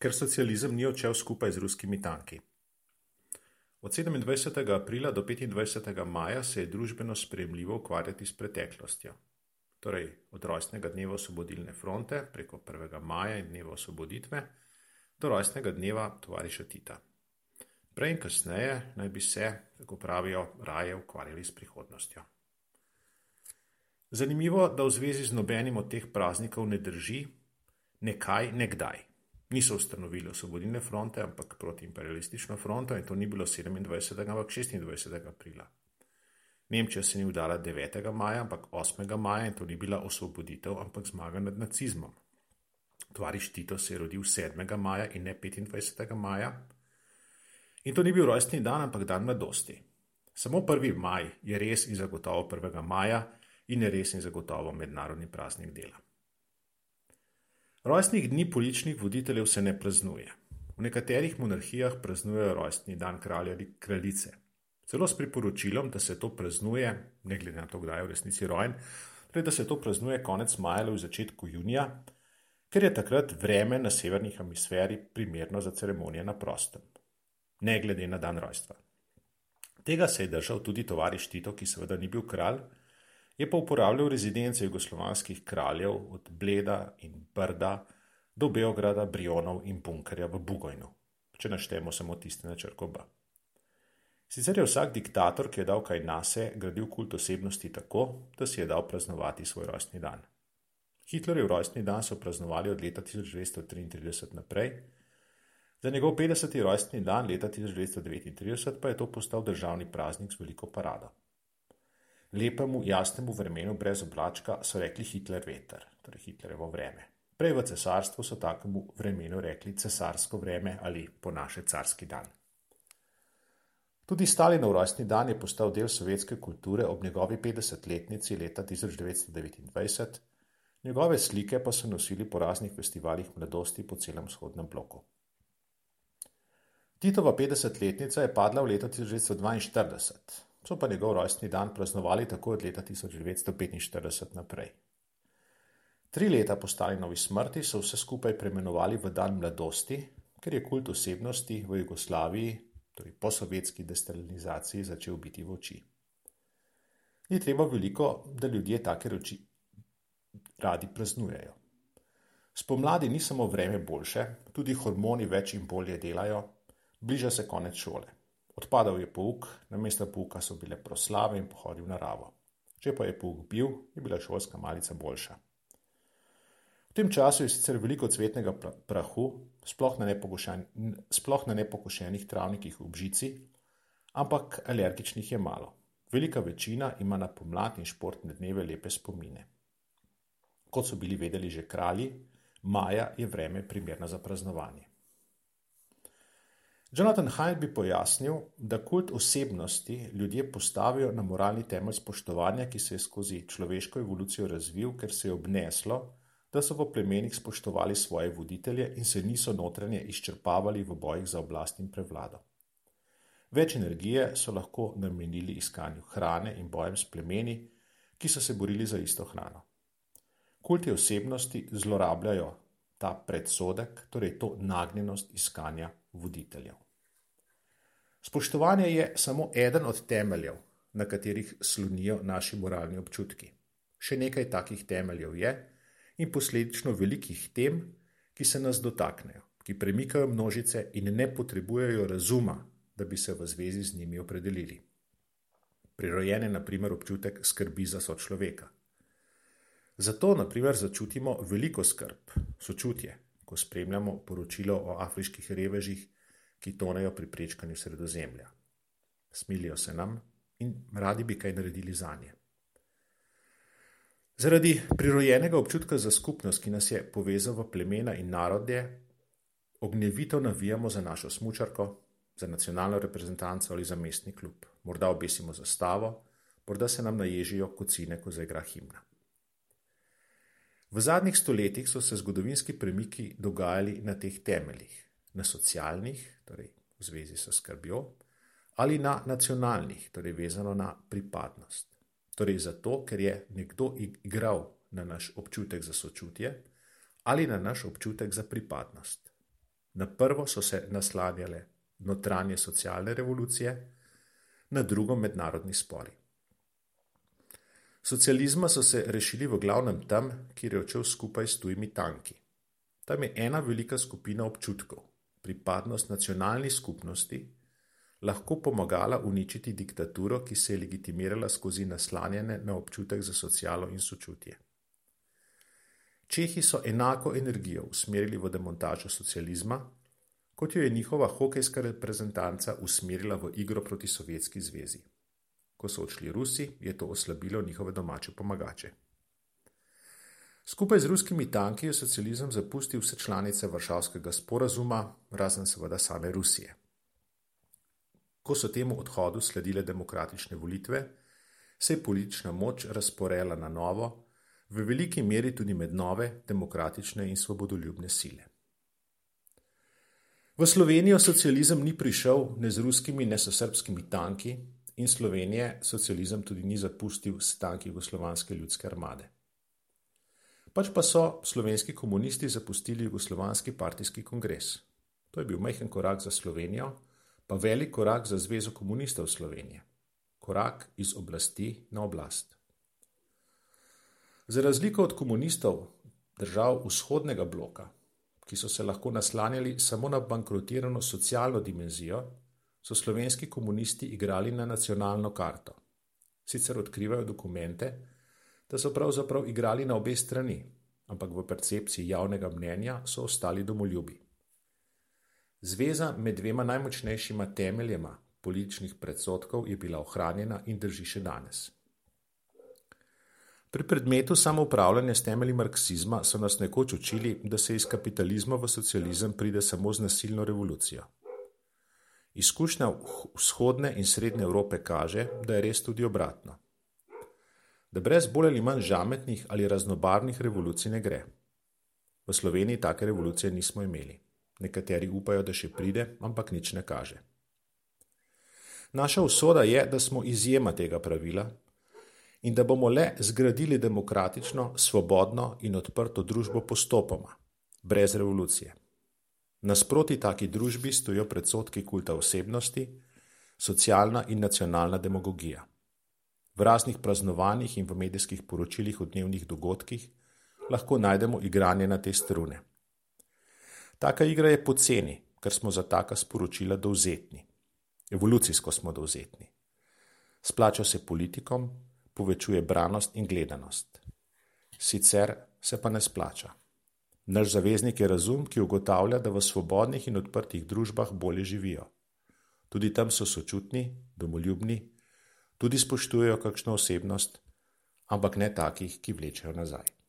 ker socializem ni odšel skupaj z ruskimi tanki. Od 27. aprila do 25. maja se je družbeno sprejemljivo ukvarjati s preteklostjo. Torej, od rojstnega dneva osvobodilne fronte preko 1. maja in dneva osvoboditve do rojstnega dneva tovariša Tita. Prej in kasneje naj bi se, kako pravijo, raje ukvarjali s prihodnostjo. Zanimivo, da v zvezi z nobenim od teh praznikov ne drži nekaj, nekdaj niso ustanovili osvobodilne fronte, ampak protiimperialistično fronto in to ni bilo 27. ampak 26. aprila. Nemčija se ni udala 9. maja, ampak 8. maja in to ni bila osvoboditev, ampak zmaga nad nacizmom. Tovariš Tito se je rodil 7. maja in ne 25. maja. In to ni bil rojstni dan, ampak dan mladosti. Samo 1. maj je res in zagotovo 1. maja in je res in zagotovo mednarodni praznik dela. Rojstnih dni političnih voditeljev se ne praznuje. V nekaterih monarhijah praznujejo rojstni dan kralja ali kraljice. Celo s priporočilom, da se to praznuje, ne glede na to, kdaj je v resnici rojen, torej da se to praznuje konec maja ali v začetku junija, ker je takrat vreme na severni hemisferi primerno za ceremonije na prostem, ne glede na dan rojstva. Tega se je držal tudi tovariš Tito, ki seveda ni bil kralj, Je pa uporabljal rezidence jugoslovanskih kraljev od Bleda in Brda do Beograda, Brionov in Bunkerja v Bugojnu, če naštejemo samo tiste na črko B. Sicer je vsak diktator, ki je dal kaj nase, gradil kult osebnosti tako, da si je dal praznovati svoj rojstni dan. Hitlerjev rojstni dan so praznovali od leta 1933 naprej, za njegov 50. rojstni dan leta 1939 pa je to postal državni praznik z veliko parado. Lepemu, jasnemu vremenu brez oblačka so rekli Hitler veter, torej Hitlerovo vreme. Prej v cesarstvu so takemu vremenu rekli cesarsko vreme ali po naše carski dan. Tudi Stalinov rojstni dan je postal del sovjetske kulture ob njegovi 50-letnici leta 1929, njegove slike pa so nosili po raznih festivalih mladosti po celem vzhodnem bloku. Titova 50-letnica je padla v leto 1942 so pa njegov rojstni dan praznovali tako od leta 1945 naprej. Tri leta po Stalinovi smrti so vse skupaj premenovali v dan mladosti, ker je kult osebnosti v Jugoslaviji, torej po sovjetski destalinizaciji, začel biti v oči. Ni treba veliko, da ljudje take reči radi praznujejo. Spomladi ni samo vreme boljše, tudi hormoni več in bolje delajo, bliža se konec šole. Odpadal je pouk, na mesto pouka so bile proslave in pohodi v naravo. Če pa je pouk bil, je bila šolska malica boljša. V tem času je sicer veliko cvetnega prahu, sploh na, sploh na nepokošenih travnikih v bžici, ampak alergičnih je malo. Velika večina ima na pomlad in športne dneve lepe spomine. Kot so bili vedeli že kralji, maja je vreme primerno za praznovanje. Jonathan Hyde bi pojasnil, da kult osebnosti ljudje postavijo na moralni temelj spoštovanja, ki se je skozi človeško evolucijo razvil, ker se je obneslo, da so v plemenih spoštovali svoje voditelje in se niso notranje izčrpavali v bojih za oblast in prevlado. Več energije so lahko namenili iskanju hrane in bojem s plemeni, ki so se borili za isto hrano. Kulti osebnosti zlorabljajo ta predsodek, torej to nagnjenost iskanja voditeljev. Spoštovanje je samo eden od temeljev, na katerih slonijo naši moralni občutki. Še nekaj takih temeljev je in posledično velikih tem, ki se nas dotaknejo, ki premikajo množice in ne potrebujejo razuma, da bi se v zvezi z njimi opredelili. Prirojen je naprimer občutek skrbi za sočloveka. Zato naprimer začutimo veliko skrb, sočutje, ko spremljamo poročilo o afriških revežih, ki tonejo pri prečkanju sredozemlja. Smilijo se nam in radi bi kaj naredili za nje. Zaradi prirojenega občutka za skupnost, ki nas je povezal v plemena in narode, ognjevito navijamo za našo smočarko, za nacionalno reprezentanco ali za mestni klub. Morda obesimo zastavo, morda se nam naježijo kocine, ko zaigra himna. V zadnjih stoletjih so se zgodovinski premiki dogajali na teh temeljih, na socialnih, torej v zvezi s skrbjo, ali na nacionalnih, torej vezano na pripadnost. Torej zato, ker je nekdo igral na naš občutek za sočutje ali na naš občutek za pripadnost. Na prvo so se naslanjale notranje socialne revolucije, na drugo mednarodni spori. Socializma so se rešili v glavnem tam, kjer je odšel skupaj s tujimi tanki. Tam je ena velika skupina občutkov, pripadnost nacionalni skupnosti, lahko pomagala uničiti diktaturo, ki se je legitimirala skozi naslanjanje na občutek za socialo in sočutje. Čehi so enako energijo usmerili v demontažo socializma, kot jo je njihova hokejska reprezentanca usmerila v igro proti Sovjetski zvezi. Ko so odšli Rusi, je to oslabilo njihove domače pomagače. Skupaj z ruskimi tanki je socializem zapustil vse članice Varšavskega sporazuma, razen seveda same Rusije. Ko so temu odhodu sledile demokratične volitve, se je politična moč razporela na novo, v veliki meri tudi med nove, demokratične in svobodoljubne sile. V Slovenijo socializem ni prišel ne z ruskimi, ne s srpskimi tanki, in Slovenije socializem tudi ni zapustil s tanki Jugoslovanske ljudske armade. Pač pa so slovenski komunisti zapustili Jugoslovanski partijski kongres. To je bil majhen korak za Slovenijo, pa velik korak za Zvezo komunistov Slovenije. Korak iz oblasti na oblast. Za razliko od komunistov držav vzhodnega bloka, ki so se lahko naslanjali samo na bankrotirano socialno dimenzijo, so slovenski komunisti igrali na nacionalno karto. Sicer odkrivajo dokumente, da so pravzaprav igrali na obe strani, ampak v percepciji javnega mnenja so ostali domoljubi. Zveza med dvema najmočnejšima temeljema političnih predsotkov je bila ohranjena in drži še danes. Pri predmetu samoupravljanja s temelji marksizma so nas nekoč učili, da se iz kapitalizma v socializem pride samo z nasilno revolucijo. Izkušnja vzhodne in srednje Evrope kaže, da je res tudi obratno da brez bolj ali manj žametnih ali raznobarvnih revolucij ne gre. V Sloveniji take revolucije nismo imeli. Nekateri upajo, da še pride, ampak nič ne kaže. Naša usoda je, da smo izjema tega pravila in da bomo le zgradili demokratično, svobodno in odprto družbo postopoma, brez revolucije. Nasproti taki družbi stojijo predsotki kulta osebnosti, socialna in nacionalna demagogija. V raznih praznovanjih in v medijskih poročilih o dnevnih dogodkih lahko najdemo igranje na te strune. Taka igra je poceni, ker smo za taka sporočila dovzetni. Evolucijsko smo dovzetni. Splača se politikom, povečuje branost in gledanost. Sicer se pa ne splača. Naš zaveznik je razum, ki ugotavlja, da v svobodnih in odprtih družbah bolje živijo. Tudi tam so sočutni, domoljubni, tudi spoštujejo kakšno osebnost, ampak ne takih, ki vlečejo nazaj.